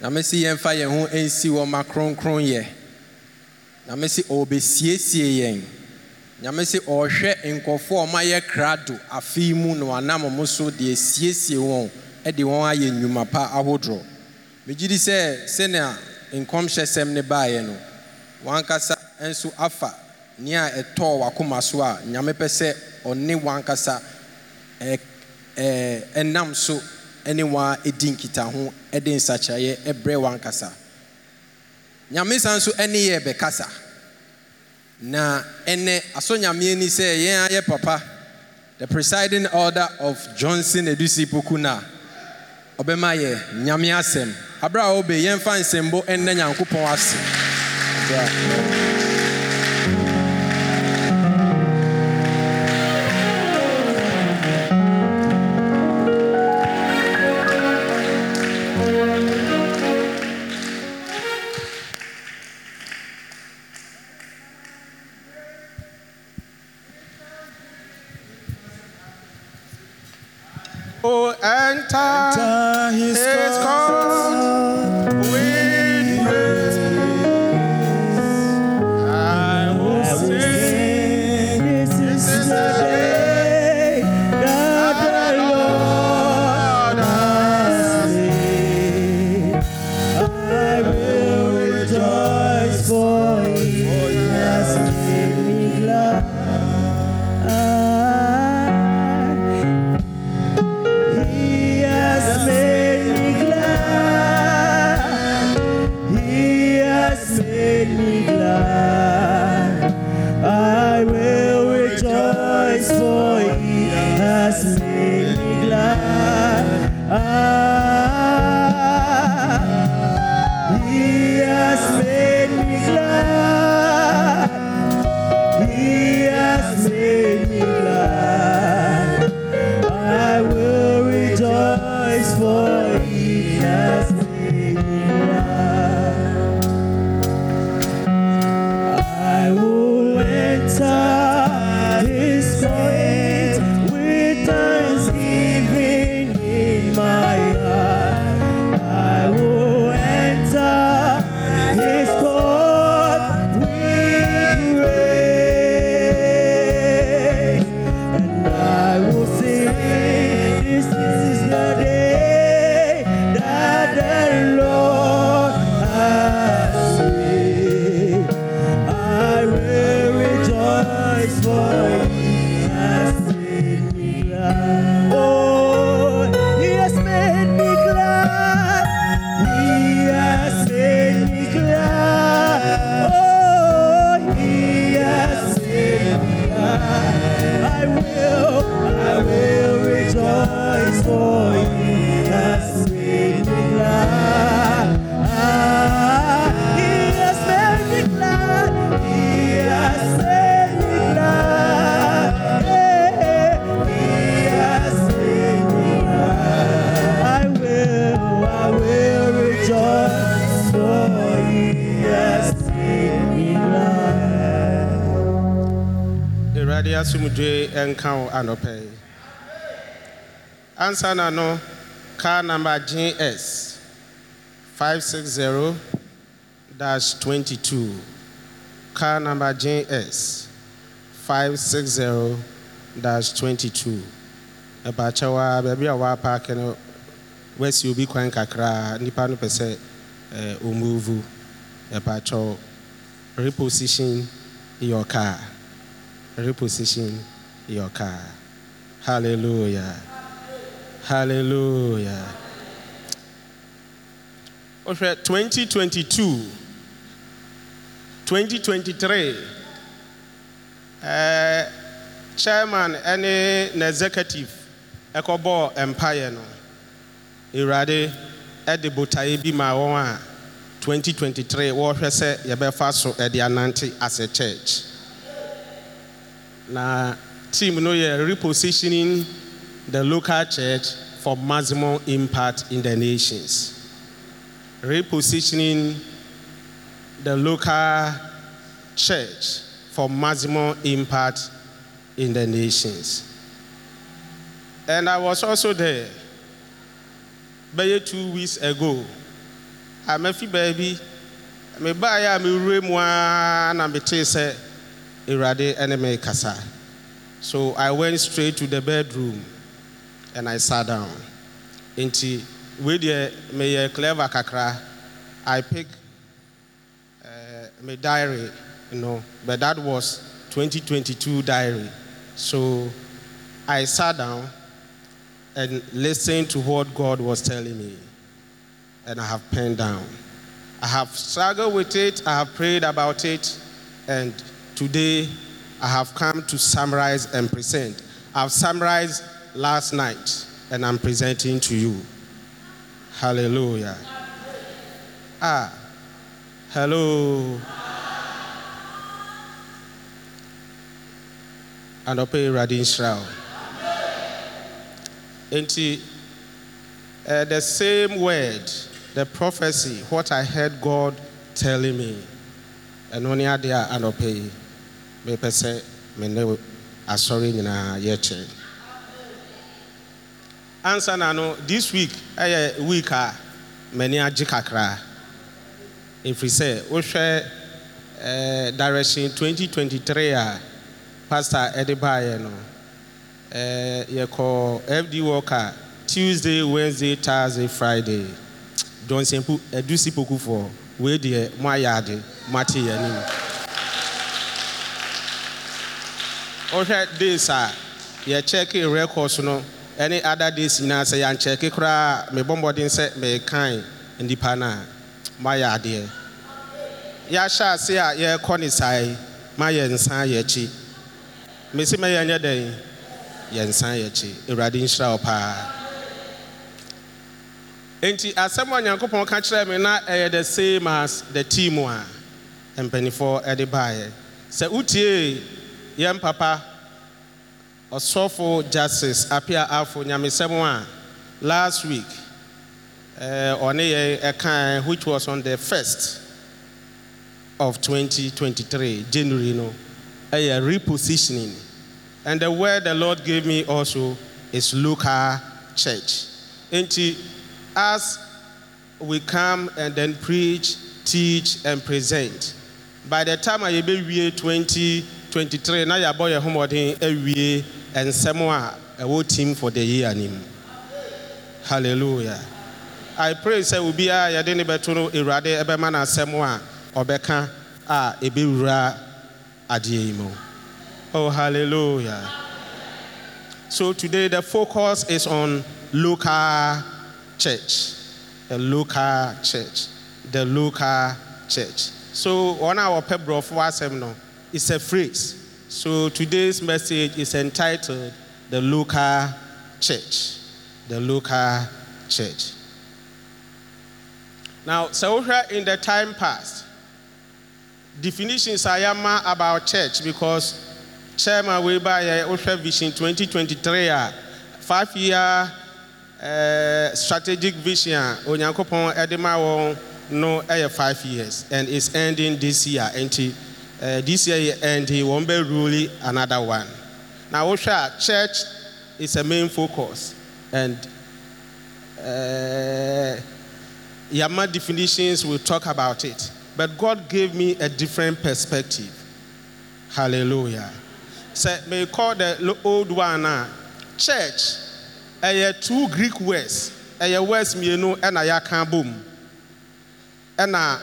nyame si yɛmfa yɛn ho nsi wɔ ma kronkronyɛ nyame si ɔrebɛsiesie yɛn. Nyame si ɔrehwɛ nkɔfoɔ a ɔmayɛ krado afei mu na wanam mo so de asiesie wɔn de wɔn ayɛ nnwuma pa ahodoɔ. Megye di sɛ sɛnea nkɔmhyɛsɛm ne baeɛ no wankasa nso afa nea ɛtɔɔ wakoma so a nyame pɛ sɛ ɔne wankasa ɛnam so ne wa di nkitaho de nsakyerɛeɛ brɛ wankasa nyame san so ne yɛ bɛkasa. Na ɛnɛ asɔ nyame ani sɛ yɛn ayɛ papa. The presiding order of johnson edusi pokuna ɔbɛma yɛ nyame asɛm. Aberɛ a wɔbɛ yɛmfa nsɛmbo nnɛ nyankopɔn ase. Bra. Asomdwe nka wo anɔpɛ yi. Ansa na no, car number GS 560-22. Car number GS 560-22. Ɛbaakyɛ wa baabi a wɔapaake no wasi obi kwan kakra nnipa no pɛ sɛ eh, ɔmuvu. Ɛbaakyɛw reposition your car reposition your car. Hallelujah. Hallelujah. Okay, 2022, 2023, uh, chairman any executive ɛkɔbɔ empire no awurade ɛde botaeɛ bi ma wɔn a 2023 wɔrehwɛ sɛ yɛbɛfa so ɛde anante as a church na team no yɛ repositioning the local church for maximum impact in the nations. Repositioning the local church for maximum impact in the nations. And i was also there. Bɛyɛ two weeks ago a mafi baabi mebaeɛ a mewura mu a na sɛ awurade ne me kasa. So i went straight to the bedroom and i sat down. Nti wei deɛ meyɛ clever kakra. I pick uh, my diary you know but that was 2022 diary. So i sat down and listened to what god was telling me. And i have penned down. I have struggled with it, I have prayed about it, and today I have come to summarize and present. I've summarized last night, and I'm presenting to you. Hallelujah. Ah, hello. And Ope Radin Shroud. Uh, the same word the prophecy, what I heard God telling me. And only adeɛ a anɔpɛ yi, mepɛ sɛ me asɔre nyinaa yɛkyɛ. Ansa na no, this week ɛyɛ week a m'ani agye kakra. Ɛfiri sɛ, wohwɛ direction 2023 a pastor ɛde baeɛ no, eh, yɛkɔ FD worker Tuesday, Wednesday, Thursday, Friday. dɔnsɛmpo adusi pokufoɔ wei deɛ mo ayɛ ade mo yɛn anim wohwɛ days a yɛkyɛɛke records no ɛne other days nyinaa sɛ yɛankyɛɛke koraa mebɔ mmɔden sɛ meekae nnipa no a mayɛ adeɛ. Yɛahyɛ ase a yɛrekɔ ne sae ma yɛnsan yɛakyi mɛsi ma yɛnyɛ dɛn? Yɛnsan yɛakyi awurade nhyira wo paa enti asɛm a nyankopɔn ka kyerɛɛ me na ɛyɛ the same as the tea a mpanifoɔ ɛde baeɛ. Sɛ wotiee yɛn papa ɔsɔfo justice apia afo nyamesɛm a last week eh, ɔne yɛn ɛkan eh, which was on the first of 2023 january no eh, ɛyɛ repositioning. And the word the lord gave me also is local church. Nti as we come and then preach teach and present by the time I be yɛbɛwie 20 23 na yɛabɔ in homɔden awie nsɛm a ɛwɔ team for the year anim hallelujah. I pray sɛ obiara yɛde ne bɛto no awurade ɛbɛma no asɛm a ɔbɛka a ɛbɛwura adeɛ yi mu oh hallelujah. So today the focus is on local church. The local church. The local church. So wɔn a wɔpɛ borɔfo asɛm no it's a phrase. So today's message is entitled the local church, the local church. Now, so in the time past, definitions I am about church because Chairman Weber, Osha Vision 2023, five year uh, strategic vision a onyankopɔn ɛde ma wɔn no five years and it's ending this year uh, this year and he won't be ruling another one. Now, Osha, church is a main focus and uh, yama definitions will talk about it. But god gave me a different perspective. Hallelujah. Sɛ call the old one a church ɛyɛ two greek words ɛyɛ words mmienu ɛna yɛaka bom ɛna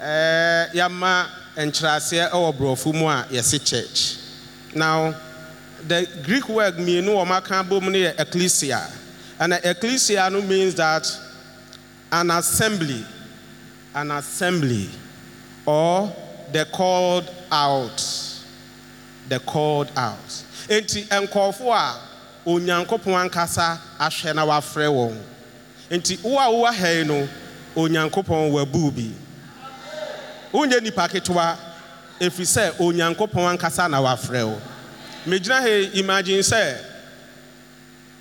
ɛɛ yɛama nkyerɛaseɛ ɛwɔ borɔfo mu a yɛsi church. Now the greek word mmienu wɔn aka bom no yɛ ecclesia. And ecclesia no means that an assembly an assembly or the called out the called out. Enti nkɔɔfo a onyankopɔn ankasa ahwɛ na wafrɛ wɔn. Nti wo a wowɔ ha no onyankopɔn wabu bi wonyɛ nipa ketewa ɛfiri sɛ onyankopɔn ankasa na wafrɛ wo. Megyina ha imagine sɛ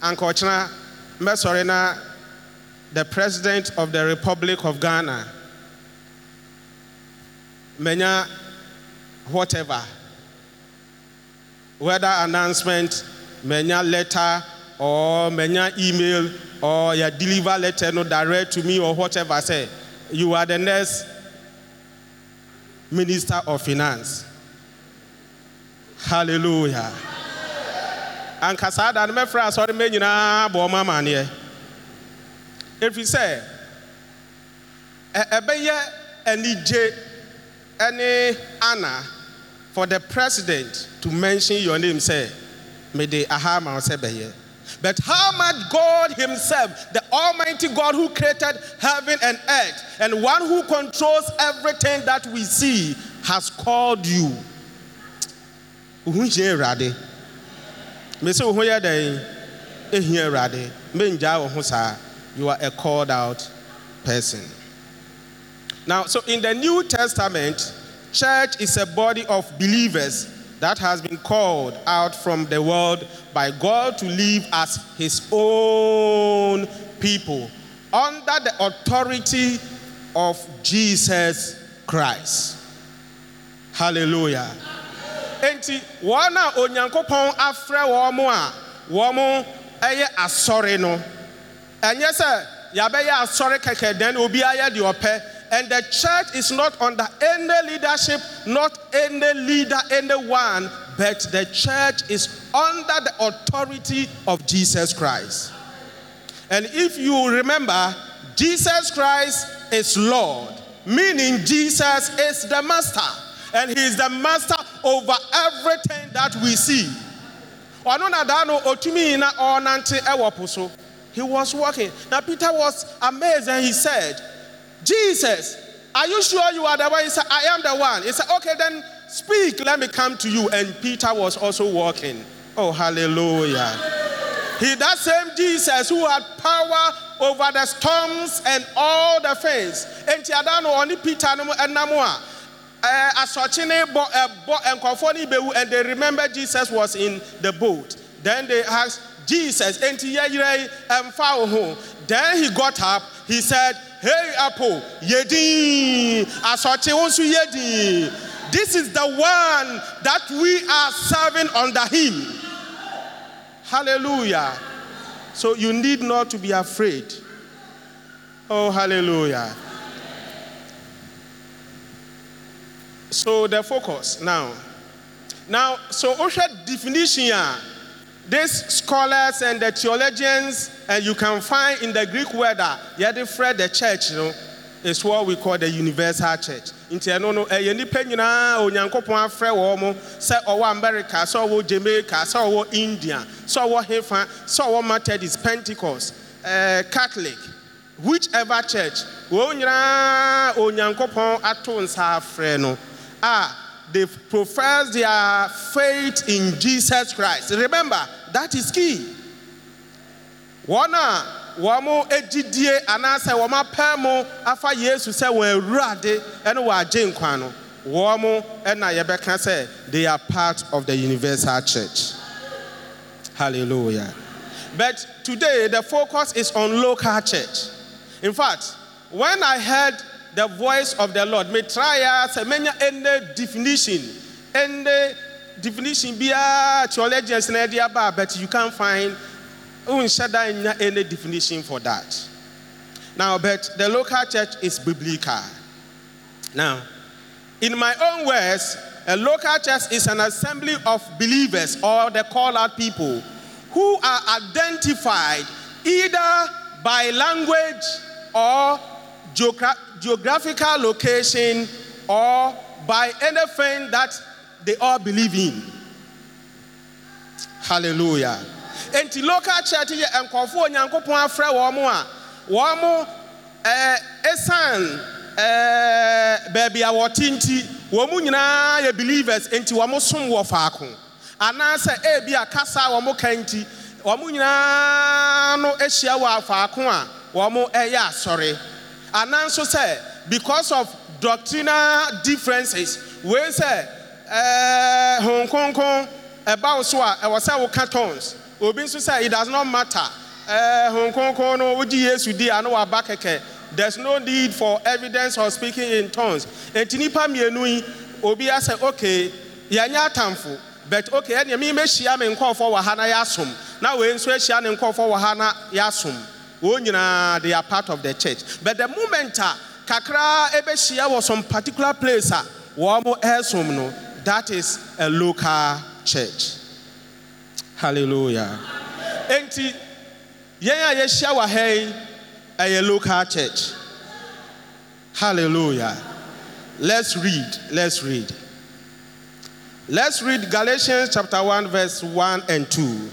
anka ɔkyena mɛsɔre na the president of the republic of ghana manya whatever whether announcement manya letter or manya email or ya deliver letter no direct to me or whatever say you are the next minister of finance. Hallelujah. Anka saa da no mɛfrɛ asɔre mɛ nyinaa bɔ ɔma amaneɛ ɛfiri sɛ ɛ- ɛbɛyɛ anigye ɛne ana for the president to mention your name sɛ mede aha ma wo but how much God Himself, the Almighty God who created heaven and earth, and one who controls everything that we see, has called you. You are a called out person. Now, so in the New Testament, church is a body of believers that has been called out from the world by God to live as his own people under the authority of Jesus Christ. Hallelujah. Enti a asɔre no, ɛnyɛ sɛ asɔre kɛkɛ dan obi ayɛ deɛ ɔpɛ and the church is not under any leadership not any leader anyone but the church is under the authority of jesus christ. And if you remember jesus christ is lord meaning jesus is the master and he is the master over everything that we see. Na he was walking. Now peter was amazed and he said jesus are you sure you are the one? He said i am the one. He said okay then speak. Let me come to you. And peter was also walking. Oh hallelujah. He that same jesus who had power over the storms and all the things. Enti ada no ɔne peter no mu ɛnam a asɔkye ne bɔ ɛbɔ nkɔfoɔ ne bɛwu and they remember Jesus was in the boat. Then they asked Jesus enti eh, ho? Then he got up he said hey apple yedin asɔkye wo nso yedin this is the one that we are serving under him. Hallelujah. So you need not to be afraid. Oh hallelujah. So the focus now. Now, so Osha definition, ah, these scholars and the theologians, and you can find in the Greek word that the church, you know, is what we call the universal church. Nti ɛno no ɛyɛ nipa nyinaa onyankopɔn afrɛ wɔn mo sɛ ɔwɔ America sɛ ɔwɔ Jamaica sɛ ɔwɔ India sɛ ɔwɔ Hefa sɛ ɔwɔ Methodist Pentecost ɛɛ Catholic whichever church wɔn nyinaa onyankopɔn ato nsa afrɛ no a they profess their faith in Jesus Christ. Remember, that is key. Wɔn a wɔn gyidie anaasɛ wɔn apɛ mo afa Yesu sɛ wɔn awurade ne wɔn agye nkwa no, wɔn na yɛbɛka sɛ they are part of the universal church. Hallelujah. But today the focus is on local church. In fact, when I heard the voice of the Lord, me try as many any definition, any definition be a in idea but you can't find unshada any definition for that. Now, but the local church is biblical. Now, in my own words, a local church is an assembly of believers or the call out people who are identified either by language or geogra- geographical location or by anything that they all believe in. Hallelujah. Enti local church yɛ nkɔfoɔ onyankopɔn afrɛ wɔn a wɔn ɛɛ esan ɛɛ baabi a wɔte nti wɔn nyinaa yɛ believers enti wɔn som wɔ faako anaasɛ ebi a kasa wɔn ka nti wɔn nyinaa no ahyia wɔ faako a wɔn ɛyɛ asɔre ananso sɛ because of doctrinal differences wei sɛ ɛɛ hon kronkron ɛba wo so a ɛwɔ sɛ woka tons. Obi nso sɛ it does not matter. Ɛɛ hon kronkron no wogye yesu di a na waba kɛkɛ there's no need for evidence of speaking in tongues eti nipa mmienu yi obi asɛ okay yɛnyɛ atamfo but okay ɛnna mi mehyia me nkɔɔfo wɔ ha na yɛasom na wei nso ahyia ne nkɔɔfo wɔ ha na yɛasom they are part of the church. But the moment a kakra ɛbɛhyia wɔ some particular place ah, a wɔn ɛresom no that is a local church. Hallelujah. Enti yɛn a yɛhyia wɔ ha local church. Hallelujah. Let's read let's read. Let's read galatians chapter 1 verse 1 and 2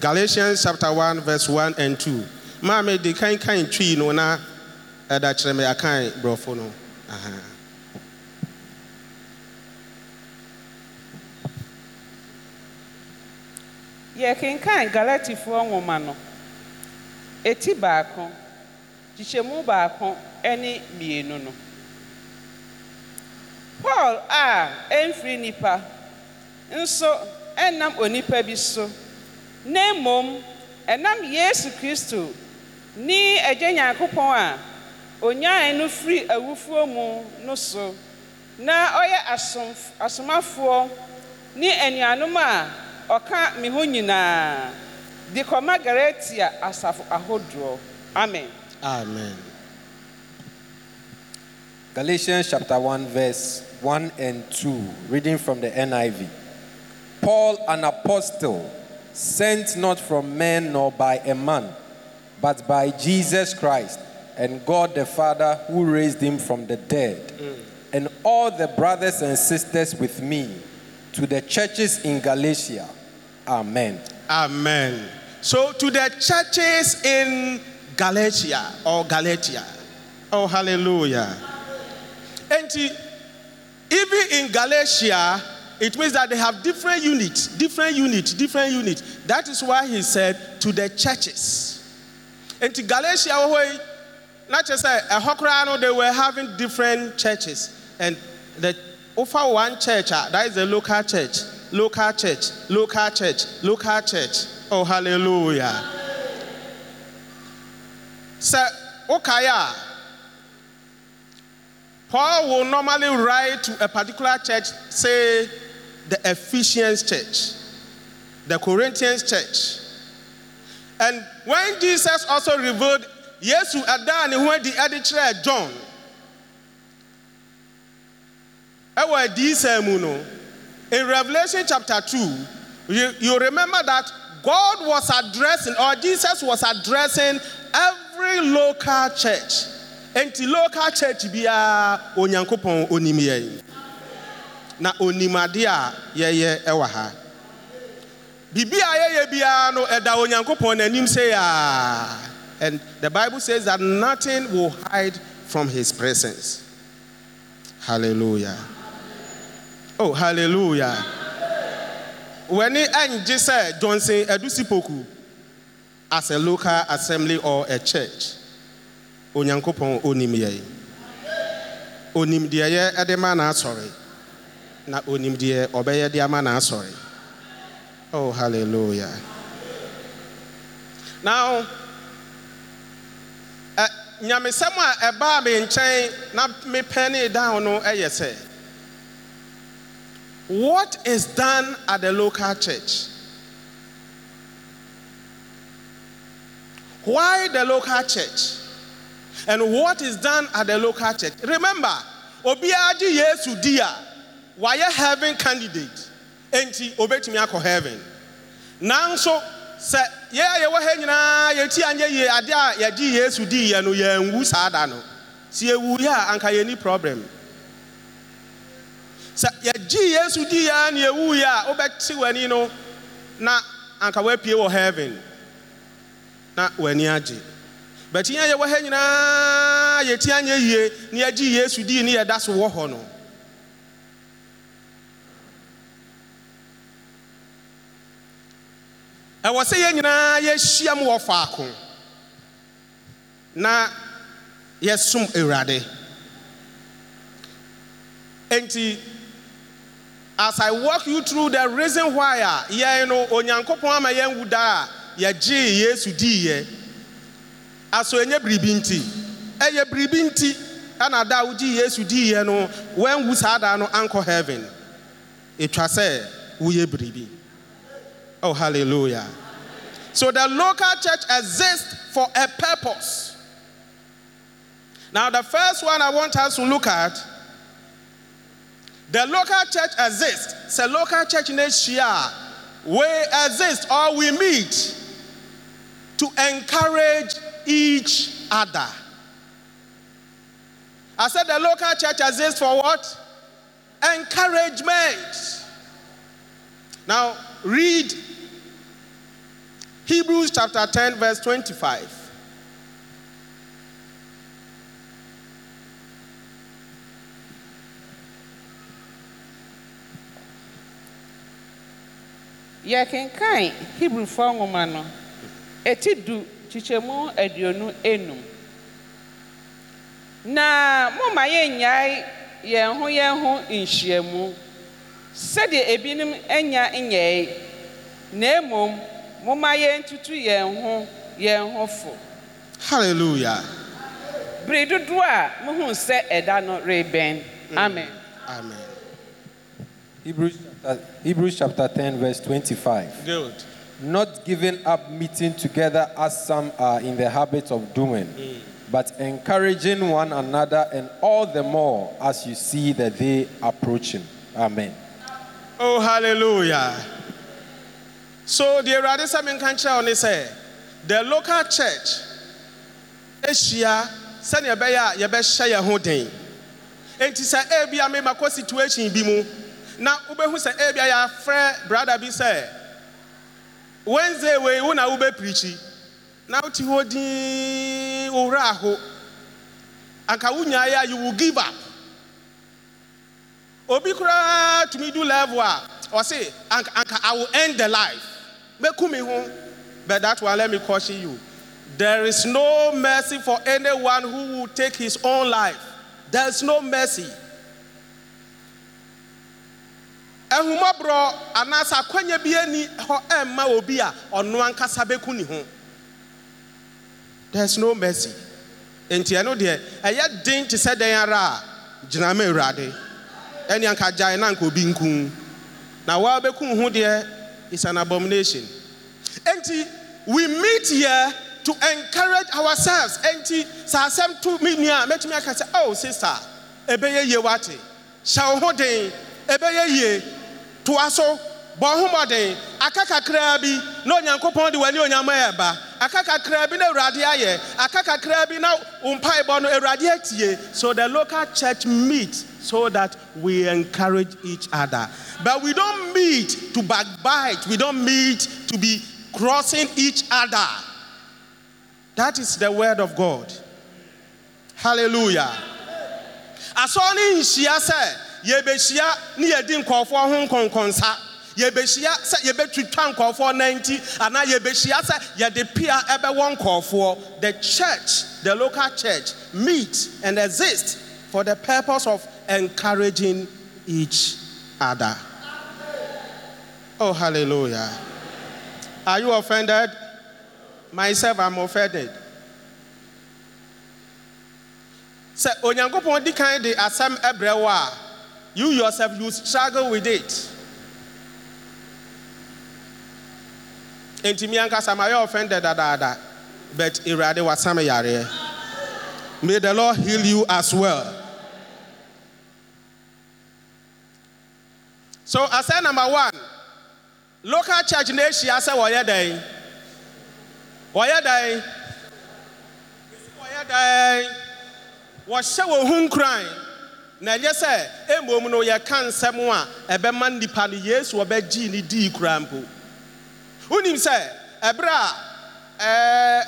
galatians chapter 1 verse 1 and 2 maame de kan kan twi no na ɛda kyerɛ me akan borɔfo no. Yɛkenkan galatifoɔ nwoma no. Eti baako kyekyɛmu baako ne mmienu no. Paul a ɛmfiri nipa nso ɛnam onipa bi so na mmom ɛnam yesu kristo ne agya nyankopɔn a onyae no firi awufoɔ mu no so. Na ɔyɛ asom asomafoɔ ne anuanom a ɔka me ho nyinaa. De kɔma galatia asafo ahodoɔ. Amen. Amen. Galatians chapter 1, verse 1 and 2, reading from the NIV. Paul, an apostle, sent not from men nor by a man, but by Jesus Christ and God the Father who raised him from the dead, mm. and all the brothers and sisters with me to the churches in Galatia. Amen. Amen. So to the churches in Galatia or Galatia. Oh, hallelujah. And even in Galatia, it means that they have different units, different units, different units. That is why he said to the churches. And to Galatia, not just say a Hokrano, they were having different churches. And the over one church, ah, that is the local church, local church, local church, local church. Oh, hallelujah. So, okay, Paul will normally write to a particular church, say the Ephesians church, the Corinthians church. And when Jesus also revealed, yes, Adani, when the John, adiisɛn mu no in revelation chapter 2 you, you remember that god was addressing or jesus was addressing every local church. Nti local church biara onyankopɔn onim na onim adeɛ a ɛwɔ ha no n'anim and the bible says that nothing will hide from his presence hallelujah Oh, hallelujah. When it angye sɛ Johnson Edusipoku as a local assembly or a church, Onyankopɔn onim yɛn. Onim de na asɔre. Na onim deɛ ɔbɛyɛ de ama na asɔre. Oh, hallelujah. Now, ɛ nyamesɛm a ɛbaa me nkyɛn na mepɛ ne down no eh, ɛyɛ sɛ. What is done at the local church? Why the local church? And what is done at the local church? Remember, Obiaji Yesu dia, why heaven candidate? Enti obetumi akɔ heaven. Nanso sɛ yɛ a yɛwɔ ha nyinaa yɛti anyɛ yie adeɛ a yɛgye Yesu diiɛ yɛ no yɛnwu saa da no. sɛ ewu yɛ a anka yɛni problem. sɛ yɛgye yesu dii yɛ na yɛwu yɛ a wobɛte w'ani no na anka woapue wɔ heaven na w'ani agye bɛti yɛn yɛwɔ ha nyinaa yɛti anyɛ yie na yɛgye yesu dii ne yɛda so wɔ hɔ no ɛwɔ sɛ yɛn nyinaa yɛahyia mu wɔ faako. Na yɛsom awurade. Enti as I walk you through the reason why a yɛn no onyankopɔn ama yɛn wu da a yɛgye yesu diiɛ aso enye biribi nti ɛyɛ biribi nti ɛna da a wogye yesu diiɛ no wɔnwu saa da no ankɔ heaven. Etwa sɛ woyɛ biribi oh hallelujah so the local church exists for a purpose Now, the first one I want us to look at the local church exists. A local church in Asia. We exist or we meet to encourage each other. I said the local church exists for what? Encouragement. Now, read Hebrews chapter 10, verse 25. yɛkenkan hebrifoɔ nwoma no. Ɛti du kyekyɛmu aduonu enum. Na momma yɛnnyae yɛn ho yɛn ho nhyiamu. Sɛdeɛ ebinom anya nyɛe na mmom momma yɛntutu yɛn ho yɛn ho fo Hallelujah. bere dodoɔ a muhu sɛ ɛda no rebɛn mm. amen Amen. Hebrews chapter, Hebrews chapter 10, verse 25. Good. Not giving up meeting together as some are in the habit of doing, mm. but encouraging one another, and all the more as you see the day approaching. Amen. Oh, hallelujah. So, the Awurade sɛ menka nkyerɛ wo the local church ahyia sɛnea ɛbɛyɛ a yɛbɛhyɛ yɛn ho den. Enti sɛ ebia memakɔ situation bi mu, na wobɛhu sɛ ebia yɛafrɛ brother bi sɛ, Wednesday wei wo na wobɛpirikyi, na wote hɔ din wo werɛ aho. Anka wonyaeɛ you will give up. obi koraa tumi do level a ɔse anka i will end the life but that one let me caution you. There is no mercy for anyone who will take his own life. There is no mercy. Ɛhumɔborɔ anaasɛ akwanya bi ani hɔ ɛmma obi a ɔno ankasa bɛku ne ho there is no mercy. Enti ɛno deɛ ɛyɛ den te sɛ dɛn ara a gyina ma awurade ɛne anka gyae na anka obi nku na waa bɛku ho deɛ is an abomination. Enti, we meet here to encourage ourselves. Enti, sɛ asɛm to me nua a mɛtumi aka sɛ, oh sister, ɛbɛyɛ yie wate. Hyɛ wo ho den, ɛbɛyɛ yie. Toa so, bɔ ho mmɔden, aka kakraa bi na Onyankopɔn de w'ani onyama ɛba. Aka kakraa bi na awurade ayɛ. Aka kakraa bi na mpaebɔ no awurade atie. So the local church meet so that we encourage each other. But we don't meet to backbite. We don't meet to be crossing each other. That is the word of god. Hallelujah. Asɔre ne nhyia sɛ yɛbɛhyia ne yɛdi nkɔɔfoɔ ho nkɔnkɔnsa yɛbɛhyia sɛ yɛbɛtwitwa nkɔɔfoɔ nan nti anaa yɛbɛhyia sɛ yɛde pia ɛbɛwɔ nkɔɔfoɔ the church the local church meet and exist for the purpose of encouraging each other. Oh hallelujah. Are you offended? Myself i'm offended. Sɛ onyankopɔn di kan de asɛm ɛbrɛ wo a you yourself you struggle with it enti mi ankasa ma yɛ offended dadaada. But awurade wasam yareɛ. May the lord heal you as well. So asɛ number one local church na ahyia sɛ wɔyɛ dɛn? Wɔyɛ dɛn? Wɔyɛ dɛn? Wɔhyɛ wɔn ho nkuran na ɛnyɛ sɛ mmom no yɛka nsɛm a ɛbɛma nnipa no yesu ɔbɛgye ne dii kura mpo wonim sɛ ɛberɛ a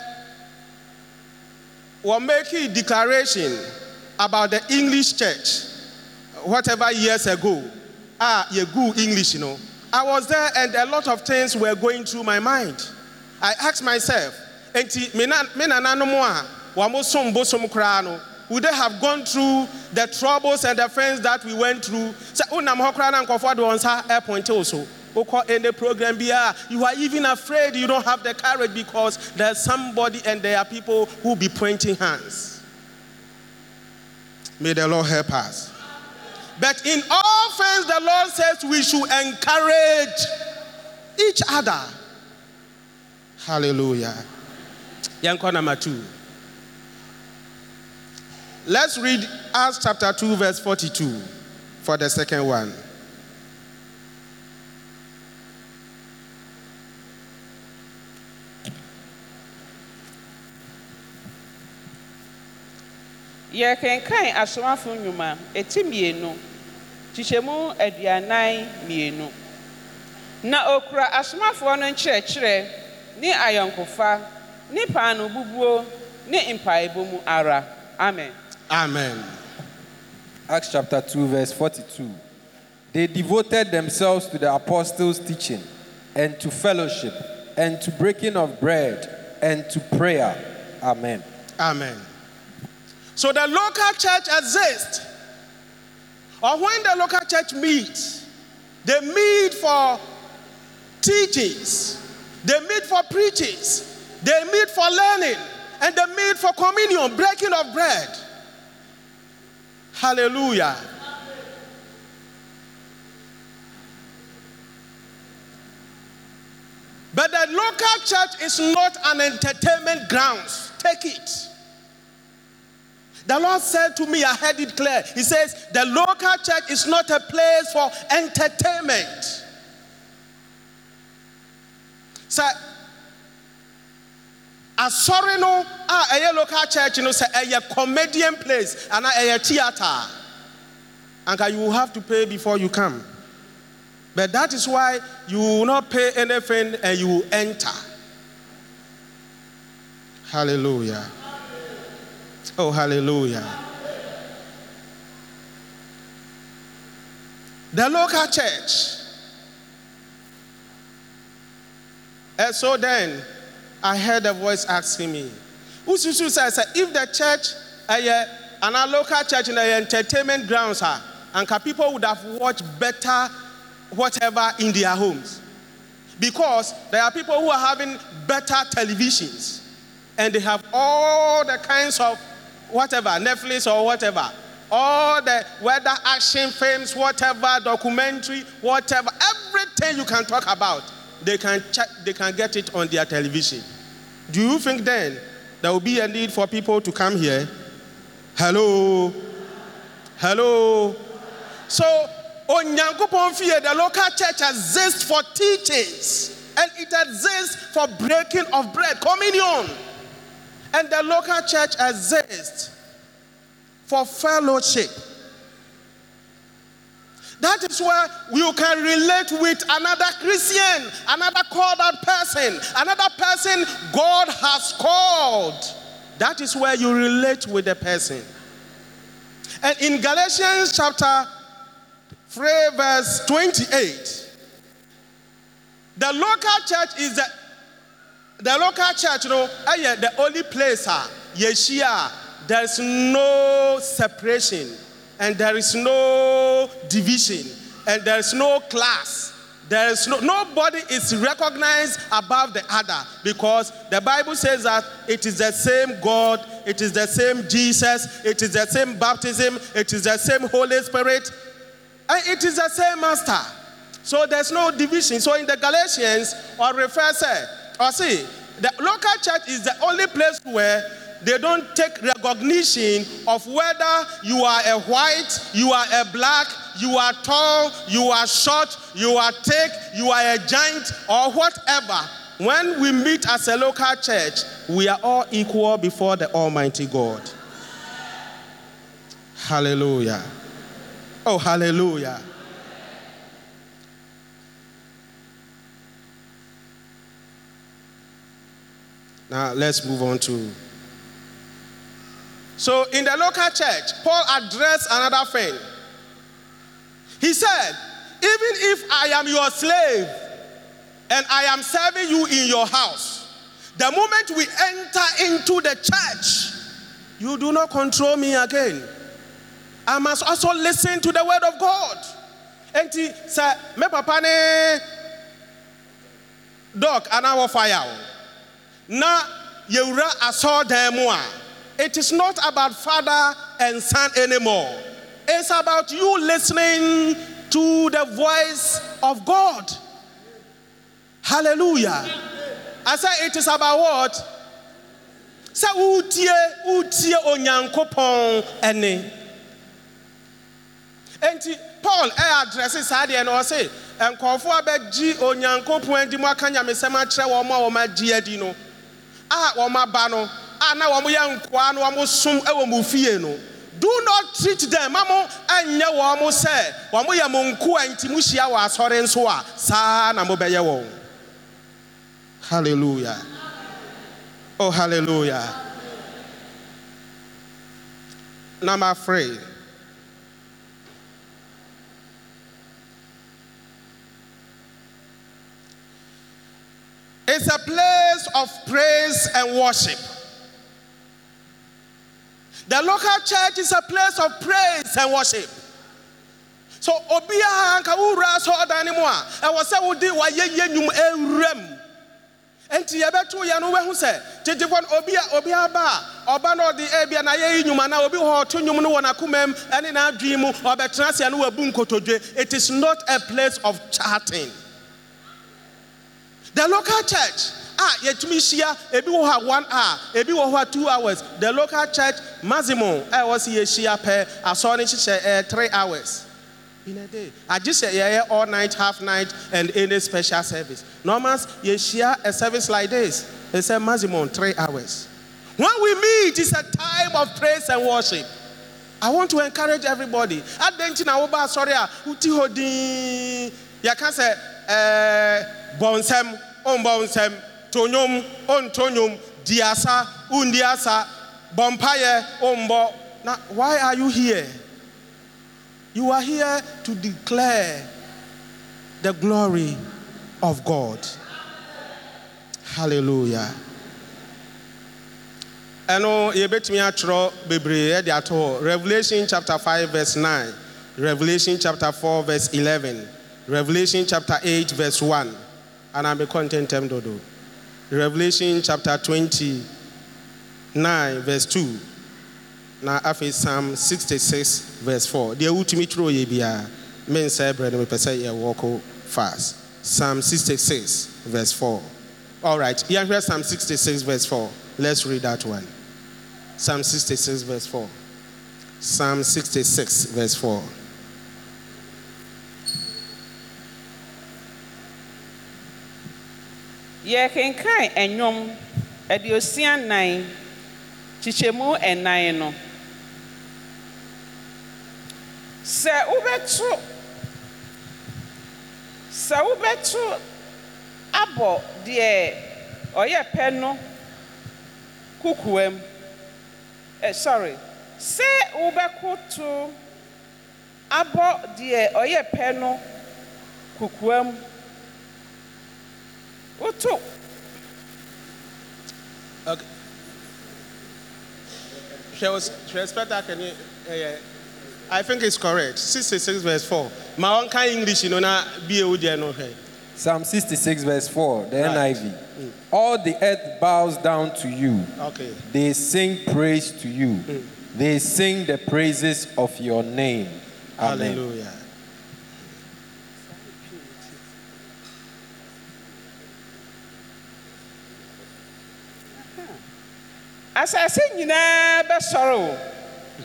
wɔn making declaration about the english church whatever years ago a yɛgu english you no i was there and a lot of things were going through my mind i asked myself enti me na me nananom a wɔn som bosom koraa no would they have gone through the troubles and the friends that we went through? Sɛ wonam hɔ koraa na nkɔfoɔ de wɔn nsa so. Wokɔ any program biara, you are even afraid you don't have the courage because there's somebody and there are people who be pointing hands. May the Lord help us. But in all things, the Lord says we should encourage each other. Hallelujah. Yanko number two. Let's read Acts chapter 2, verse 42 for the second one. Yɛkenkan asomafo nnwuma eti mmienu kyekyɛmu aduanan mmienu na okura asomafoɔ no nkyerɛkyerɛ ne ayɔnkofa ne paano bubuo ne mpaebɔ mu ara amen Amen. Acts chapter 2, verse 42. They devoted themselves to the apostles' teaching and to fellowship and to breaking of bread and to prayer. Amen. Amen. So the local church exists. Or when the local church meets, they meet for teachings, they meet for preachings, they meet for learning, and they meet for communion, breaking of bread. Hallelujah. But the local church is not an entertainment grounds. Take it. The Lord said to me, I heard it clear. He says, The local church is not a place for entertainment. So, asɔre no a ah, ɛyɛ local church you no sɛ ɛyɛ comedian place ana ɛyɛ theatre anka you will have to pay before you come but that is why you will not pay anything and you will enter hallelujah oh hallelujah the local church and so then I heard a voice asking me, Ususu says, if the church, uh, and our local church in the entertainment grounds are, and people would have watched better whatever in their homes. Because there are people who are having better televisions and they have all the kinds of whatever, Netflix or whatever, all the weather action films, whatever, documentary, whatever, everything you can talk about, they can, check, they can get it on their television. Do you think then there will be a need for people to come here? Hello? Hello? So, Onyankopon Fie, the local church exists for teachings and it exists for breaking of bread, communion. And the local church exists for fellowship. That is where you can relate with another Christian, another called out person, another person God has called. That is where you relate with the person. And in Galatians chapter 3, verse 28, the local church is the the local church, you know, uh, the only place, uh, Yeshua, there's no separation and there is no division and there is no class. There is no nobody is recognized above the other because the bible says that it is the same god it is the same jesus it is the same baptism it is the same holy spirit. And it is the same master. So there's no division. So in the galatians or refer say or see the local church is the only place where they don't take recognition of whether you are a white, you are a black, you are tall, you are short, you are thick, you are a giant, or whatever. When we meet as a local church, we are all equal before the Almighty God. Hallelujah. Oh, hallelujah. Now let's move on to so in the local church, Paul addressed another thing. He said, Even if I am your slave and I am serving you in your house, the moment we enter into the church, you do not control me again. I must also listen to the word of God. And he said, Me papa ne dog anawo fire. Na yewura asɔ dan mu a it is not about father and son anymore. It's about you listening to the voice of God. Hallelujah. I say it is about what? sɛ wotie wotie onyankopɔn ɛne enti paul ɛyɛ adrɛse saa deɛ no ɔse nkɔɔfoɔ a bɛgye onyankopɔn adi mu aka nyamesɛm akyerɛ wɔn a wɔn agye adi no a wɔn aba no a na wɔn yɛ nkoa na wɔn som wɔ mo fie no do not treat them. Ma mo anyɛ wɔn sɛ wɔn yɛ mo nkoa nti mo hyia wɔ asɔre nso a saa na mo bɛyɛ wɔn hallelujah. Oh hallelujah. Number three. It's a place of praise and worship. The local church is a place of praise and worship. So obiara anka wura so ɔdan ne mu a ɛwɔ sɛ wode wayɛyɛ nnwum awura mu nti yɛbɛto yɛn no wɛhu sɛ gyegyefo no obi a obi aba a ɔba na ɔde ebia na yɛyi nnwuma na obi wɔ ɔto nnwom no wɔ n'akoma mu ɛne n'adwene mu no wabu nkotodwe it is not a place of chatting the local church. Ah, a yɛtumi hyia. Ebi wɔ hɔ one hour. Ebi wɔ two hours. The local church maximum eh, a ɛwɔ sɛ yɛhyia pɛ. Asɔre no hyehyɛ ɛɛ three hours. In a day. Agye sɛ yɛyɛ all night half night and any special service. Normals yɛhyia a service like this. A maximum three hours. When we meet it's a time of praise and worship. I want to encourage everybody. Adɛn na woba asɔre a woti hɔ dinn. Yɛka sɛ ɛɛ bɔ nsɛm ɔmbɔ nsɛm to nnwom ɔnto nnwom di na why are you here? You are here to declare the glory of God. Hallelujah. ɛno yɛbɛtumi atwerɛ bebree ɛde ato hɔ revelation chapter 5 verse 9 revelation chapter 4 verse 11 revelation chapter 8 verse 1 anaa mekɔ ntɛntɛm dodo revelation chapter 29 verse 2 na afei psalm 66 verse 4 deɛ wotumi twerɛ yɛ biara mensɛ brɛ no mepɛ sɛ yɛwɔko fast. Psalm 66 verse 4 all right. Yɛhwɛ psalm 66 verse 4 let's read that one. Psalm 66 verse 4 psalm 66 verse 4 yɛkenkan ɛnwom. Aduosia nan kyekyɛmu ɛnan no. Sɛ wobɛto sɛ wobɛto abɔ deɛ ɔyɛ pɛ no kukuam eh, sorry. Sɛ wobɛkoto abɔ deɛ ɔyɛ pɛ no kukuam woto Okay. She was she expect that can you uh, I think it's correct. 66 verse 4. My own kind English, you know, na be a woody no hey. Psalm 66, verse 4, the Right. NIV. All the earth bows down to you. Okay. They sing praise to you. They sing the praises of your name. Amen. Hallelujah. Asase nyinaa bɛsɔre o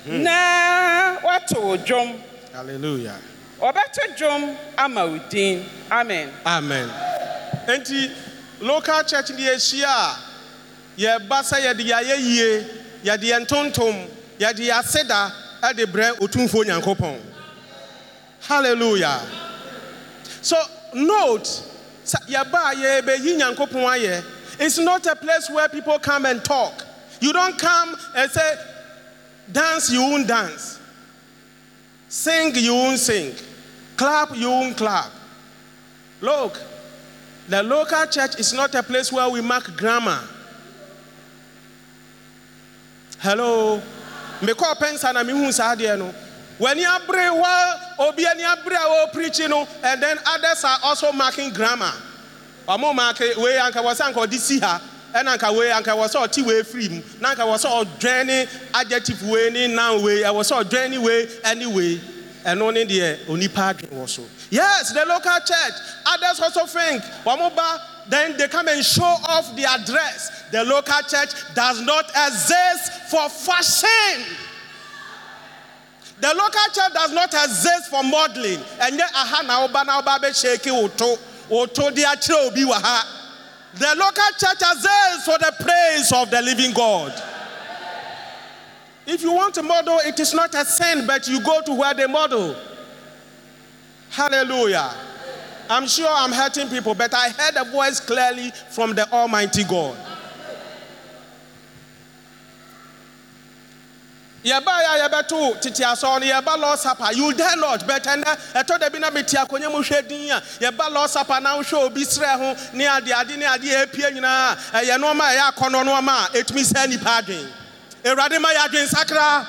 na woato wo dwom Hallelujah. wɔbɛto dwom ama wo din amen Amen. Enti local church ni ehyia a yɛba sɛ yɛde yɛayɛ yie, yɛde yɛn ntontom, yɛde yɛn aseda ɛde brɛ otumfuo Nyankopɔn. Hallelujah. So note yɛba a yɛbɛyi Nyankopɔn ayɛ. It's not a place where people come and talk. You don't come and say, dance, you won't dance. Sing, you won't sing. Clap, you won't clap. Look, the local church is not a place where we mark grammar. Hello. Mekɔ pensa na mehu saa adeɛ no. W'ani abere while obi ani abere a and then others are also marking grammar. Ɔmo mark wei anka wɔ sɛ ha ɛna anka wei anka wɔ sɛ ɔte wei firi mu na anka wɔ sɛ ɔdwɛn ne adjective wei ne noun wei ɛwɔ sɛ ɔdwɛn ne wei ɛne wei ɛno ne deɛ onipa adwene wɔ so. Yes, the local church. Others also think wɔn ba then they come and show off the address the local church does not exist for fashion. The local church does not exist for modeling. And yet, aha na oba na oba be shake oto oto di akyerɛ obi wɔ ha. The local church exists for the praise of the living God. If you want to model, it is not a sin, but you go to where they model. Hallelujah. I'm sure I'm hurting people, but I heard a voice clearly from the Almighty God. Yɛba yɛ a yɛbɛto tete asɔre no yɛba lɔ sapa. You dare not but ɛnɛ ɛtɔ da bi na eh, mete akonnwa mu hwɛ din a yɛba lɔ sapa na wohwɛ obi serɛ ho ne ade ade ne ade a ɛpie nyinaa ɛyɛ nɔɔma a ɛyɛ akɔnnɔ nɔɔma a ɛtumi sɛ nnipa adwen awurade ma yɛ adwen sakra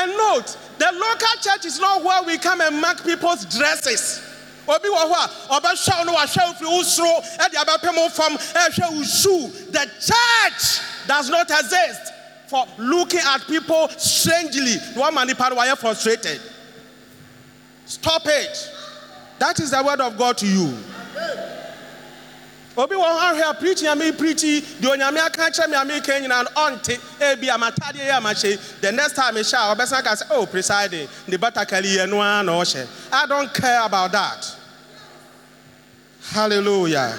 And note, the local church is not where we come and mark people's dresses. Obi wɔ hɔ a ɔbɛhwɛ wo no wo firi wo soro ɛde fam ɛhwɛ wo shoe. The church does not exist for looking at people strangely. One man nipa no wayɛ frustrated. Stop it. That is the word of God to you. obi wɔ hɔ ahwɛ a preaching a me preachi deɛ onyame aka kyerɛ me a meka nyinaa no ɔnte ebi amatadeɛ yɛ amahyɛ the next time mehyɛ oh, a ɔbɛsan ka sɛ oh presiding ne batakali yɛ no ara na ɔhyɛ i don't care about that hallelujah.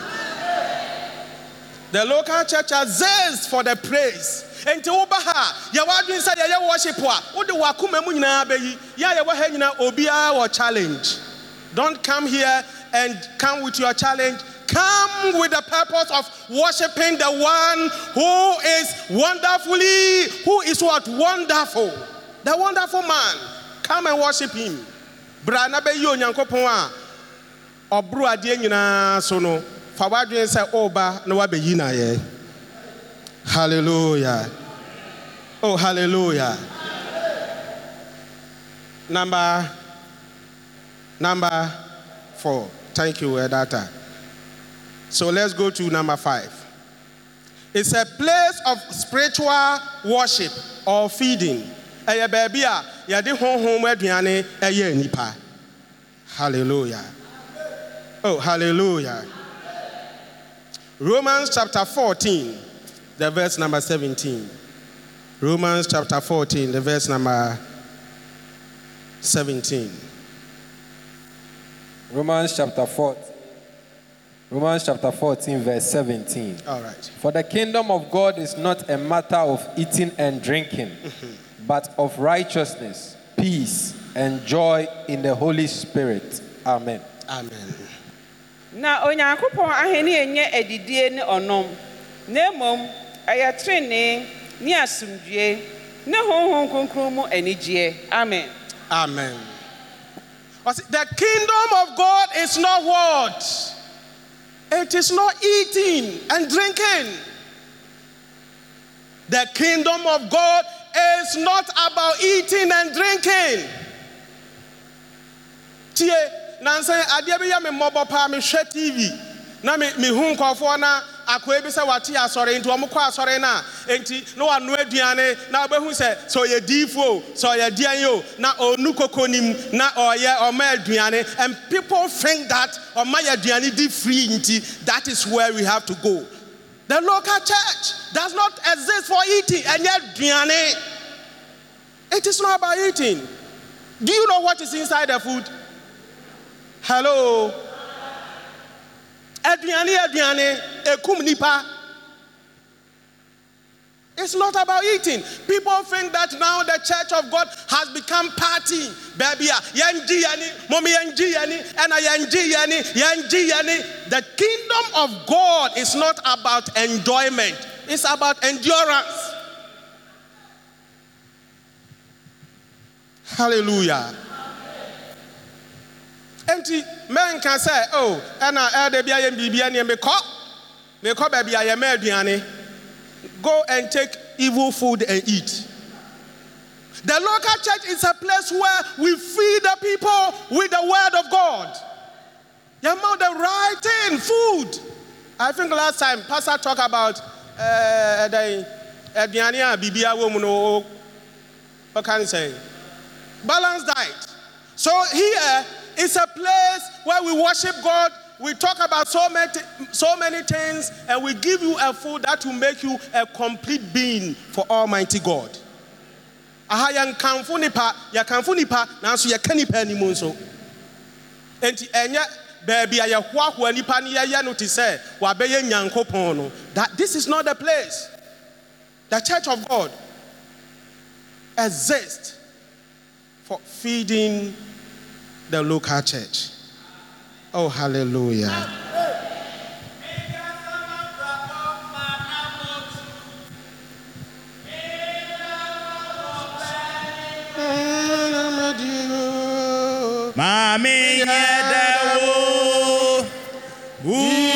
The local church exists for the praise. Nti woba ha yɛwɔ adwene sɛ yɛyɛ worship a wode wakoma mu nyinaa bɛyi. Yɛ a yɛwɔ ha nyinaa challenge. Don't come here and come with your challenge. Come with the purpose of worshiping the one who is wonderfully who is what? Wonderful. The wonderful man. Come and worship him. Bra na bɛyi ɔboro adeɛ nyinaa so no fa w'adwene sɛ ɔreba na wabɛyi na yɛ. Hallelujah. Oh hallelujah. Number number four. Thank you edata. So let's go to number five. It's a place of spiritual worship or feeding. Ɛyɛ baabi a yɛde honhom aduane ɛyɛ nipa hallelujah oh hallelujah romans chapter 14 the verse number 17 romans chapter 14 the verse number 17 Romans chapter 14. Romans chapter 14, verse 17. all right For the kingdom of God is not a matter of eating and drinking, mm-hmm. but of righteousness, peace, and joy in the Holy Spirit. Amen. amen na onyankopɔn ahenni nyɛ adidie ne ɔnom na mmom ɛyɛ trenee ne asomdwie ne honhom kronkron mu anigyeɛ amen Amen. The kingdom of God is not what? It is not eating and drinking. The kingdom of God is not about eating and drinking. Tie, nansan adeɛ bi yɛ me mmɔbɔ paa TV na me mehu nkɔfoɔ na akoa bi sɛ wate asɔre. Nti wɔn kɔ asɔre no a nti na wano aduane. Na wobɛhu sɛ sɛ ɔyɛ diifo o sɛ ɔyɛ o na ɔnu koko nim na ɔyɛ ɔma aduane. And people think that ɔma yɛ aduane di free nti that is where we have to go. The local church does not exist for eating. Ɛnyɛ aduane. It is not about eating. Do you know what is inside the food hello. Aduane aduane ekum nipa it's not about eating. People think that now the church of god has become party. Baby yɛngye yɛni mɔmi yɛngye yɛni ɛna yɛngye yɛni yɛngye yɛni the kingdom of god is not about enjoyment. It's about endurance. Hallelujah Enti mɛnka sɛ o ɛna ɛda bi ayɛ biribi ɛneɛ mekɔ mekɔ baabi a yɛmɛ aduane go and take evil food and eat. The local church is a place where we feed the people with the word of god. You yɛma the right thing food. I think last time pastor talk about uh, ɛdɛn aduane a biribia wɔ mu no ɔka ne balanced diet. So here it's a place where we worship God we talk about so many, so many things and we give you a food that will make you a complete being for Almighty God. Aha yɛnkamfo nipa, yɛkamfo nipa, nanso yɛka nipa anim nso. Enti ɛnyɛ baabi a yɛhoahoa nipa ne yɛyɛ no te sɛ wabɛyɛ nyankopɔn no. That this is not the place. The church of God exists for feeding the local church. Oh, hallelujah. Mami wura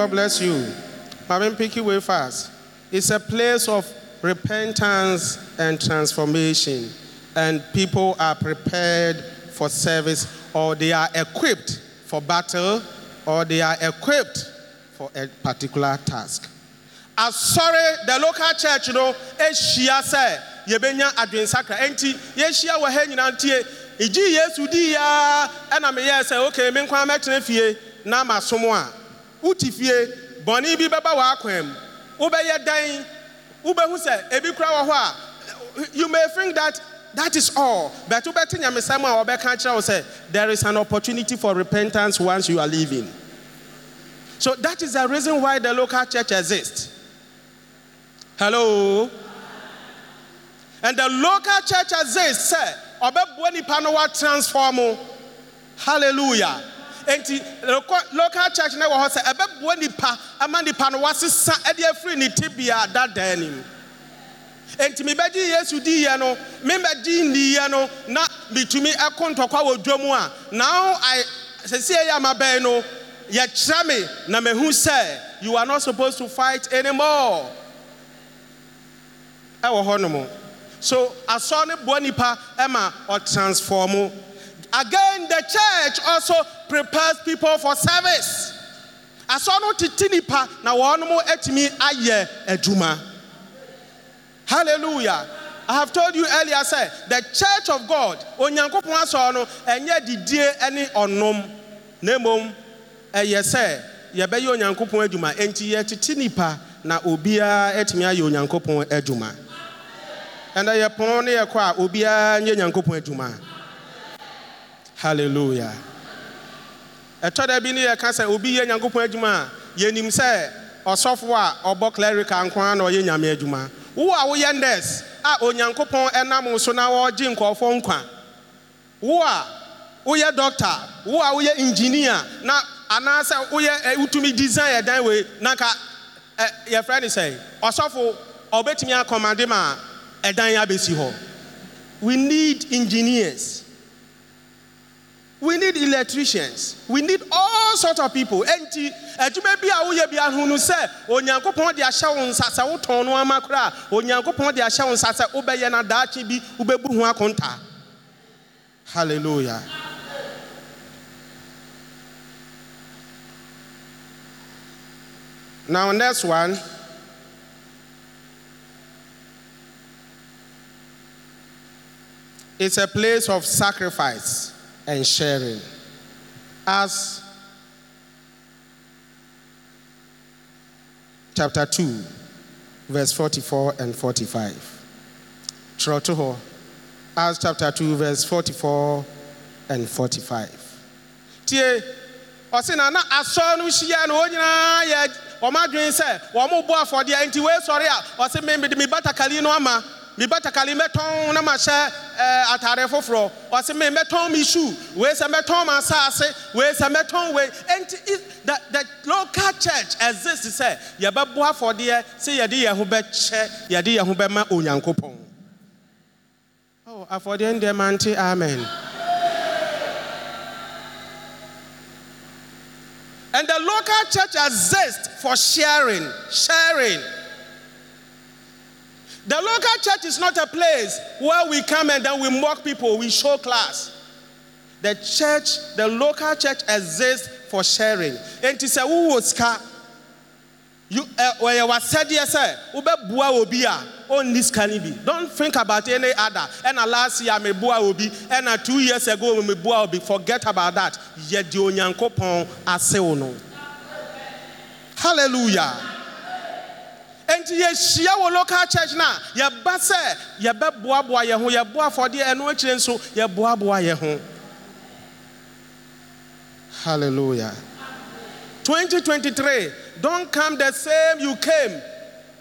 God bless you. Mabin Piki way fast. It's a place of repentance and transformation, and people are prepared for service, or they are equipped for battle, or they are equipped for a particular task. asɔre the local church no ahyia eh, sɛ yɛbɛnya adwensakra enti yɛahyia wɔ ha nyinaa ntie eh, ɛgye yesu dii yaa ɛna eh, meyɛɛ sɛ ok me nkwa mɛtena fie na wote fie bɔne bi bɛba w'akwan mu wobɛyɛ dan wobɛhu sɛ ebi kora wɔ hɔ a you may think that that is all but wobɛte nyamesɛm a wɔbɛka kyerɛ wo sɛ there is an opportunity for repentance once you are leaving so that is the reason why the local church exists Hello. And the local church exists, sir. Ọbẹ̀bùn nípa no wa transform. Hallelujah. Enti local local church náà wọ̀ hɔ sɛ ɛbɛbùn nípa ama nípa no wa sisa ɛde efiri ne tibia dada anim. Enti mi bɛgye Yesu di yɛ no, mi bɛgye ndi yɛ no, na bitumi ɛko ntɔkwa wɔ dwa mu a, now I sisi ɛyɛ ama bɛn no, yɛkyerɛ me na mehu sɛ you are not supposed to fight anymore. ɛwɔ hɔnom so asɔ ne boa nipa ɛma ɔtransform Again, the church also prepares people for service. Asɔ no tete nipa na wɔn atumi ayɛ adwuma. Hallelujah. I have told you earlier, sir, the church of God, Onyankopɔn asɔ no, ɛnyɛ didie ne ɔnom. Na mmom, ɛyɛ sɛ yɛbɛyɛ Onyankopɔn adwuma. Enti yɛtete nipa na obiara atumi ayɛ Onyankopɔn adwuma. Ɛnna yɛ pono ne yɛ kɔ a obiara nyɛ Onyankopɔn adwuma. Hallelujah. Ɛtɔ da bi ne yɛ ka sɛ obi yɛ nyankopɔn adwuma a yɛnim sɛ ɔsɔfo a ɔbɔ clerical nko na ɔyɛ nyame adwuma. Wo a woyɛ nurse a onyankopɔn ɛnam so na wɔregye nkɔɔfoɔ nkwa. Wo a woyɛ doctor wo a woyɛ engineer na anaasɛ woyɛ wotumi design ɛdan wei na nka ɛ, yɛfrɛ ne sɛ ɔsɔfo ɔbɛtumi akɔmade ma ɛdan abɛsi hɔ. We need engineers. We need electricians. We need all sorts of people. Enti adwuma bi a woyɛ bi ahunu sɛ onyankopɔn de ahyɛ wo nsa sɛ wotɔn no ama koraa onyankopɔn de ahyɛ wo nsa sɛ wobɛyɛ na daakye bi wobɛbu ho akonta. Hallelujah. Now next one. It's a place of sacrifice and sharing. Acts chapter 2, verse 44 and 45. Trotoho. Acts chapter 2, verse 44 and 45. Tie, ɔsi na na asɔ no hyia no wɔn nyinaa yɛ wɔn adwene sɛ wɔn bɔ afɔdeɛ nti wei sɔre a ɔsi mi mi no ama Eh, me batakali mɛtɔn na ɛɛ foforɔ ɔsi me mɛtɔn sɛ mɛtɔn ma the the local church exists sɛ yɛbɛbɔ afɔdeɛ sɛ yɛde yɛn ho bɛkyɛ yɛde yɛn ho oh afɔdeɛ n deɛ mante amen. And the local church exists for sharing, sharing. The local church is not a place where we come and then we mock people, we show class. The church, the local church exists for sharing. And to say, who was ka? You, eh, you was said, yes, ube bua obi a, on this can be. Don't think about any other. And last year, me bua obi, and two years ago, me bua obi. Forget about that. Yet the onyanko pon ase ono. Hallelujah. Local church ho ho hallelujah. 2023 don't come the same you came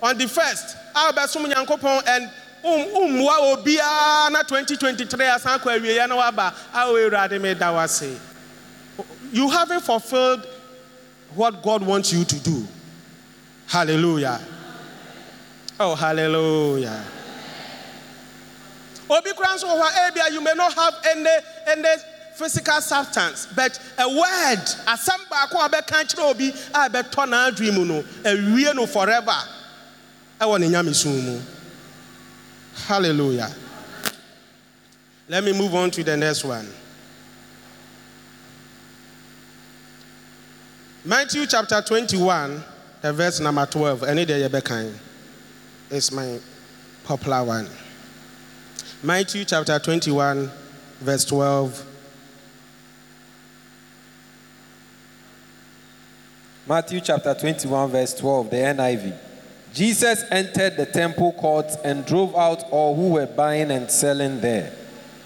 on the first. A wobɛsom nyankopɔn and um, ummua obiara na 2023 asan kɔ awieɛ na waba. A wɔawurade meda wo ase. You haven't fulfilled what god wants you to do. Hallelujah Oh, hallelujah. Obi kura nso wɔ ebia you may not have any any physical substance but a word asɛm baako a bɛka kyerɛ obi a mu no awie no forever. Ɛwɔ ne nyamesom mu. Hallelujah. Let me move on to the next one. Matthew chapter 21 the verse number 12 ɛne deɛ yɛbɛkan is my popular one. Matthew chapter 21, verse 12. Matthew chapter 21, verse 12, the NIV. Jesus entered the temple courts and drove out all who were buying and selling there.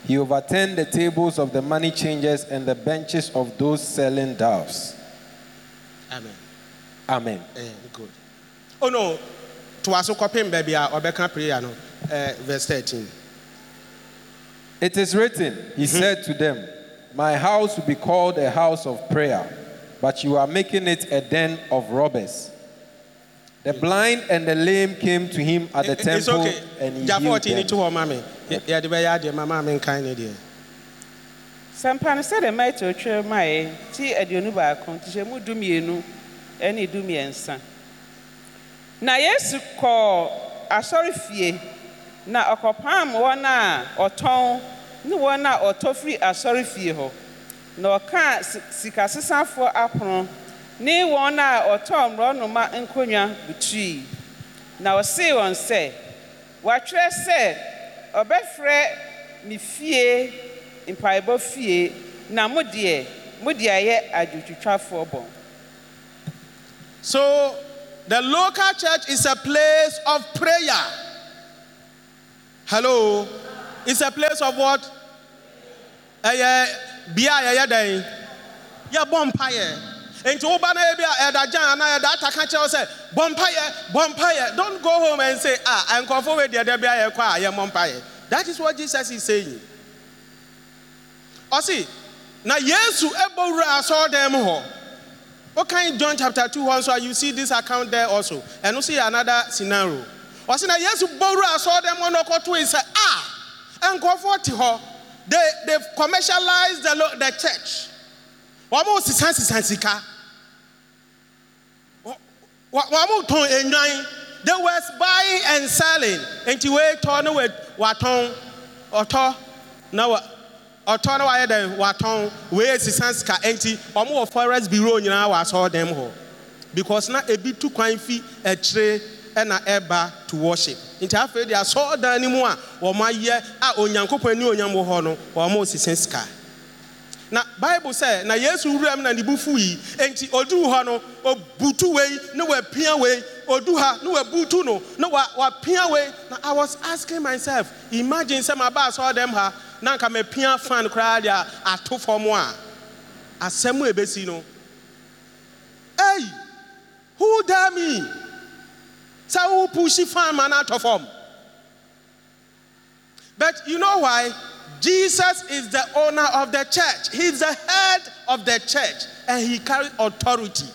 He overturned the tables of the money changers and the benches of those selling doves. Amen. Amen. Eh, good. Oh no, to also copy baby or Becca prayer no, uh, verse 13. It is written, He said to them, My house will be called a house of prayer, but you are making it a den of robbers. The blind and the lame came to him at the It- It's temple okay. and he healed them. to hɔ ma me. Yeah, the way I did, my mom and kind of dear. sɛmpa no sɛdeɛ maito twerɛ maeɛ ti aduonu baako nti hyɛ mu dumienu ne dumiɛnsa na yesu kɔɔ asɔre fie na ɔkɔpam wɔn a ɔtɔn ne wɔn a ɔtɔ firi asɔre fie hɔ. Na ɔkaa si- sikasesafoɔ apono ne wɔn a ɔtɔɔ mmorɔnoma nkonnwa butui na ɔsee wɔn sɛ wɔatwerɛ sɛ ɔbɛfrɛ ne fie mpaebɔ fie na mo deɛ mo deɛ ayɛ adwotwitwafoɔ bɔn So the local church is a place of prayer. Hello. It's a place of what? Eh, Ɛyɛ bia yɛyɛ dɛn? Yɛbɔ mpaeɛ. Nti woba na eh, ebi a ɛda gyan anaa ɛda ata ka kyerɛ wo sɛ bɔ mpaeɛ. Don't go home and say ah nkɔfo wei deɛ dɛ bi a yɛkɔ a yɛmmɔ mpaeɛ. That is what Jesus is saying. Ɔsi na Yesu ɛbɔ wura asɔrɔdan mu hɔ. Okay, John chapter 2 also, you see this account there also. And you see another scenario. Or see, yes, Bora saw them on Okoto and said, Ah, and go for Tiho. They, they've commercialized the, lo- the church. Almost sense sensika. Wamu ton enyan. They were buying and selling. And to wait turn with waton or to now ɔtɔ no wayɛ dɛ watɔn wei sisa sika enti ɔmo wɔ forest bureau nyinaa wɔ asɔrɔ dɛm hɔ because na ebi tu kwan fi akyire ɛna ɛba to worship. Nti afei de asɔrɔ dan no mu a wɔn ayɛ a onyankopɔn ani onyam wɔ hɔ no wɔn sisa sika na bible sɛ na yesu wura na ne bo fu yi enti ɔduu hɔ no ɔbutu wei ne wapia wei. Odu ha ne wabutu no ne wapia wei. Na i was asking myself imagine sɛ mabaa sɛ ɔdɛm ha na anka mapia fan koraa deɛ a ato fam a. Asɛm a ɛbɛsi no ei who dare me? Sɛ wopuhyi fan ma no atɔ fam. But you know why? Jesus is the owner of the church. He's the head of the church and he carries authority.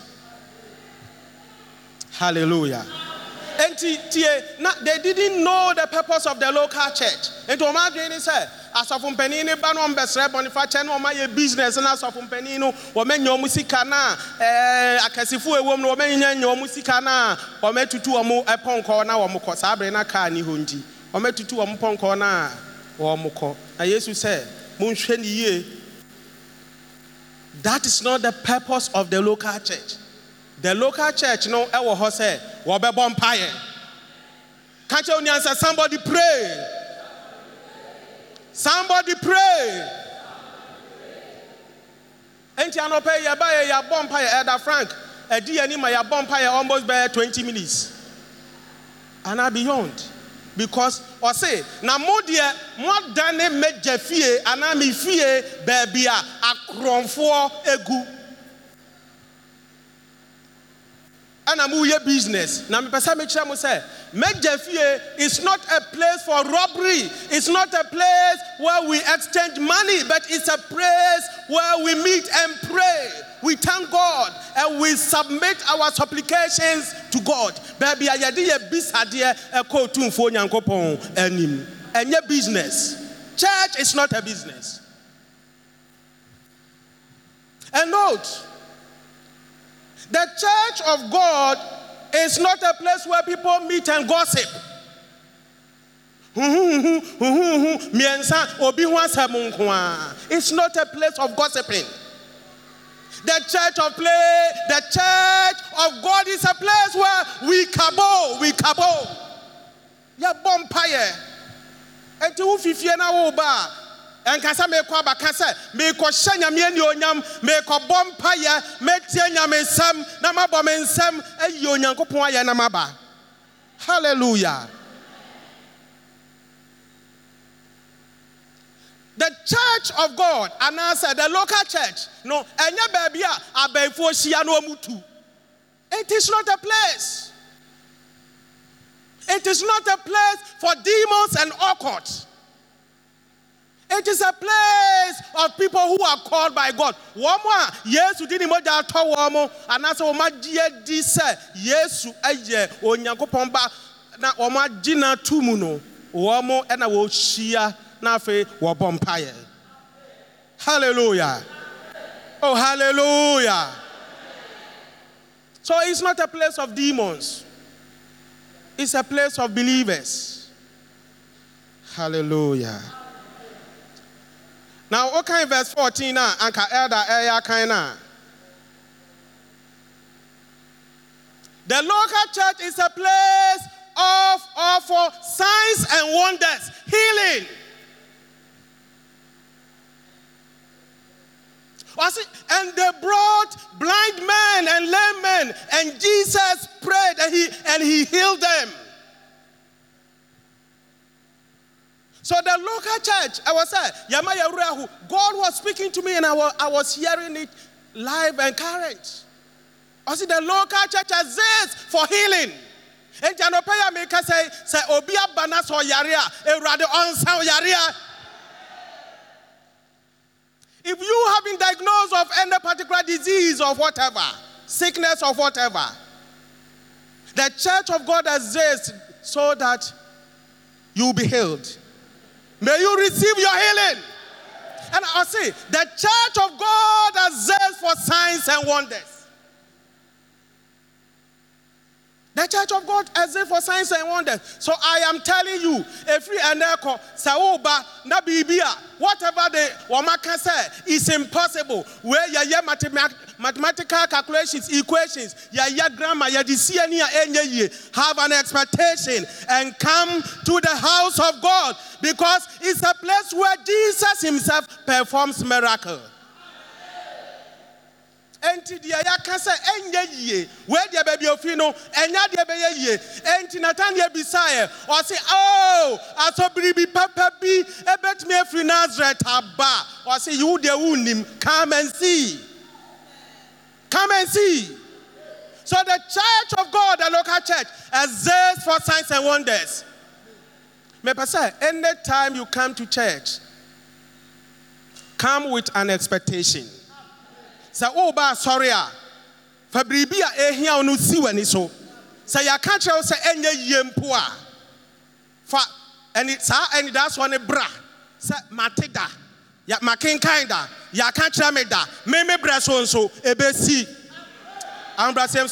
Hallelujah. And tie, na, they didn't know the purpose of the local church. And to my dream say, asɔfo mpanin ne ba no ɔmbɛsrɛ bɔnifa kyɛ na ɔma yɛ business na asɔfo mpanin no wɔmɛnya ɔmo sika na ɛɛ akɛsifo ewom no wɔmɛnya nya ɔmo sika na ɔmɛtutu ɔmo ɛpɔnkɔ na wɔn kɔ saa abiri na kaa ni hɔ nti ɔmɛtutu ɔmo pɔnkɔ na wɔn kɔ. Na yesu sɛ monhwɛ ne yie. That is not the purpose of the local church. The local church no ɛwɔ hɔ sɛ wɔbɛbɔ mpaeɛ. Ka kyerɛ onia sɛ somebody pray. Somebody pray. Enti anɔpɛ yɛba yɛ yɛabɔ mpaeɛ. Ɛda frank ɛdi yɛ ni ma yɛabɔ mpaeɛ almost bɛyɛ 20 minutes. And beyond. Because ɔse na mo deɛ mo adane mɛgya fie anaa me fie baabi a akorɔmfoɔ egu. Ɛna moyɛ business. Na mepɛ sɛ mekyerɛ mo sɛ mɛgya fie is not a place for robbery. It's not a place where we exchange money but it's a place where we meet and pray we thank god and we submit our supplications to god baabi a yɛde yɛ bisadeɛ ɛkɔ otumfuo nyankopɔn anim ɛnyɛ business church is not a business and note the church of God is not a place where people meet and gossip. It's not a place of gossiping. The church of play, the church of God is a place where we kabo, we kabo. Yɛbɔ mpaeɛ. Ɛnti wo fifie na wo ba ɛnkasa mekɔ abaka sɛ mekɔhyɛ nyame anuonyam mekɔbɔ mpayɛ mɛtie nyame nsɛm na mabɔ me nsɛm ayi onyankopɔn ayɛ maba hallelujah the church of god and anaasɛ the local church no ɛnyɛ baabi a ah, abɛnfoɔ hyia na ɔmu it is not a place. It is not a place for demons and occult. It is a place of people who are called by God. Wɔn a Yesu di ni mogya atɔ wɔn anaasɛ wɔn agye adi sɛ Yesu yɛ Onyankopɔn ba na wɔn agye na tu mu no wɔn na afei wɔbɔ mpaeɛ. Hallelujah. Oh, hallelujah. So it's not a place of demons. It's a place of believers. Hallelujah. Now, okay, verse 14 now, anka elder eya kaina. The local church is a place of, of uh, signs and wonders, healing. And they brought blind men and lame men, and Jesus prayed and he, and he healed them. So the local church, I was saying, Yamaya Urahu, God was speaking to me and I was, I was hearing it live and current. I see the local church exists for healing. And Janopaya us say, say, Obia Banas or Yaria, Erade Onsa Yaria. If you have been diagnosed of any particular disease or whatever, sickness or whatever, the church of God exists so that you will be healed. May you receive your healing. And I say, the church of God exists for signs and wonders. The church of God exists for signs and wonders. So I am telling you, if we and echo, Saoba, na bibia, whatever the Wamaka say is impossible. Where ya ya mathematical calculations, equations, ya ya grammar, ya disiania enye have an expectation and come to the house of God because it's a place where Jesus himself performs miracle. enti deɛ yɛaka sɛ ɛnyɛ yie wei deɛ baabi ofi no ɛnya deɛ bɛyɛ yie. Enti nataneɛ bisaeɛ ɔse oh, o asɔbiri bi papa bi ɛbɛtumi afiri nasaret aba. Ɔse yi wo deɛ wonnim come and see. Come and see. So the church of god the local church exists for signs and wonders. Mepɛ sɛ anytime you come to church come with an expectation. Sɛ woba asɔre a fa biribi a ehia wo no si w'ani so. Sɛ yɛaka kyerɛ wo sɛ ɛnyɛ yie mpo a fa ɛni saa ɛnidasoɔ ne bra. Sɛ mate da makenkan da yɛaka kyerɛ me da meme brɛ so nso ebesi. Ahobrɛasɛm